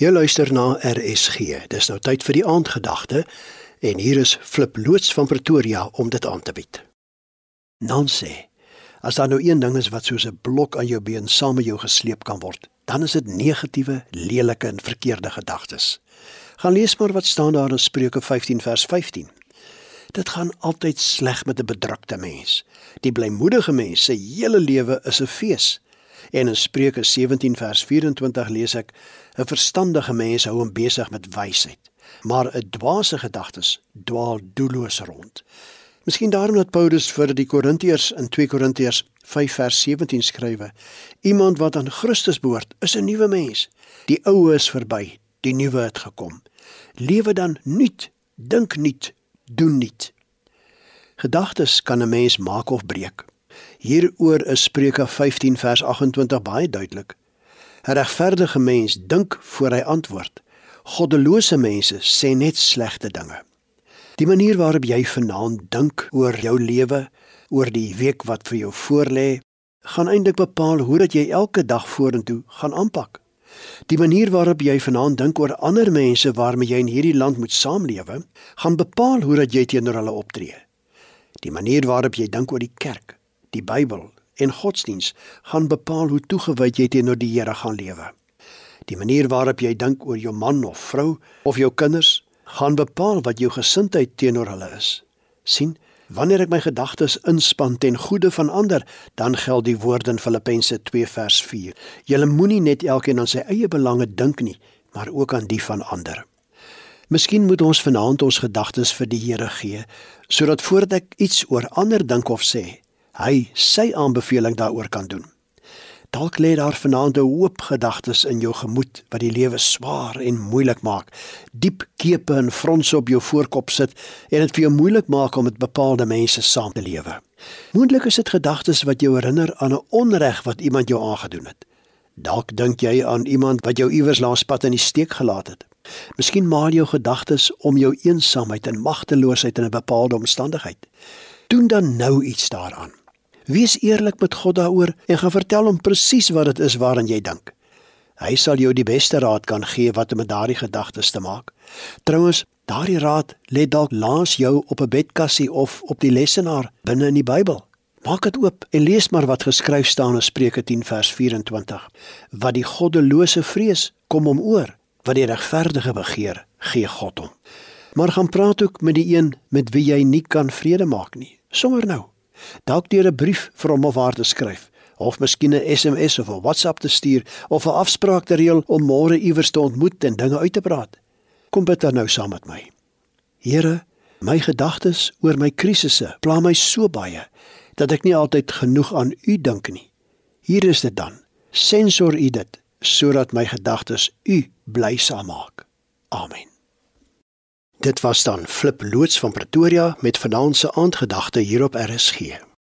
Jy luister na RSG. Dis nou tyd vir die aandgedagte en hier is Flip loods van Pretoria om dit aan te bied. Nancy, as daar nou een ding is wat soos 'n blok aan jou been saam met jou gesleep kan word, dan is dit negatiewe, lelike en verkeerde gedagtes. Gaan lees maar wat staan daar in Spreuke 15 vers 15. Dit gaan altyd sleg met 'n bedrukte mens. Die blymoedige mens se hele lewe is 'n fees. En in Spreuke 17 vers 24 lees ek: 'n Verstandige mens hou hom besig met wysheid, maar 'n dwaase gedagtes dwaal doelloos rond. Miskien daarom dat Paulus vir die Korintiërs in 2 Korintiërs 5 vers 17 skrywe: Iemand wat aan Christus behoort, is 'n nuwe mens. Die ou is verby, die nuwe het gekom. Lewe dan nuut, dink nuut, doen nuut. Gedagtes kan 'n mens maak of breek. Hieroor is Spreuke 15 vers 28 baie duidelik. 'n Regverdige mens dink voor hy antwoord. Goddelose mense sê net slegte dinge. Die manier waarop jy vanaand dink oor jou lewe, oor die week wat vir jou voorlê, gaan eintlik bepaal hoe dat jy elke dag vorentoe gaan aanpak. Die manier waarop jy vanaand dink oor ander mense waarmee jy in hierdie land moet saamlewe, gaan bepaal hoe dat jy teenoor hulle optree. Die manier waarop jy dink oor die kerk, die Bybel en godsdiens gaan bepaal hoe toegewyd jy teenoor die Here gaan lewe. Die manier waarop jy dink oor jou man of vrou of jou kinders gaan bepaal wat jou gesindheid teenoor hulle is. sien, wanneer ek my gedagtes inspann ten goede van ander, dan geld die woord in Filippense 2 vers 4. Julle moenie net elkeen aan sy eie belange dink nie, maar ook aan die van ander. Miskien moet ons vanaand ons gedagtes vir die Here gee, sodat voordat ek iets oor ander dink of sê, hy sy aanbeveling daaroor kan doen. Dalk lê daar vanaand 'n hoop gedagtes in jou gemoed wat die lewe swaar en moeilik maak. Diep kepe en fronse op jou voorkop sit en dit vir jou moeilik maak om met bepaalde mense saam te lewe. Moontlik is dit gedagtes wat jou herinner aan 'n onreg wat iemand jou aangedoen het. Dalk dink jy aan iemand wat jou iewers langs pad in die steek gelaat het. Miskien maal jou gedagtes om jou eensaamheid en magteloosheid in 'n bepaalde omstandigheid. Doen dan nou iets daaraan. Wees eerlik met God daaroor en gaan vertel hom presies wat dit is waaraan jy dink. Hy sal jou die beste raad kan gee wat om met daardie gedagtes te maak. Trouwens, daardie raad lê dalk langs jou op 'n bedkassie of op die lessenaar binne in die Bybel. Maak dit oop en lees maar wat geskryf staan in Spreuke 10 vers 24. Wat die goddelose vrees, kom hom oor. Wat die regverdige begeer, gee God hom. Maar gaan praat ook met die een met wie jy nie kan vrede maak nie. Sommer nou dalk deur 'n brief vir hom of haar te skryf of miskien 'n SMS of 'n WhatsApp te stuur of 'n afspraak te reël om môre iewers te ontmoet en dinge uit te praat. Kom bid dan nou saam met my. Here, my gedagtes oor my krisisse pla my so baie dat ek nie altyd genoeg aan U dink nie. Hier is dit dan. Sensor U dit sodat my gedagtes U bly saam maak. Amen. Dit was dan Flip loods van Pretoria met vanaand se aandgedagte hier op RSG.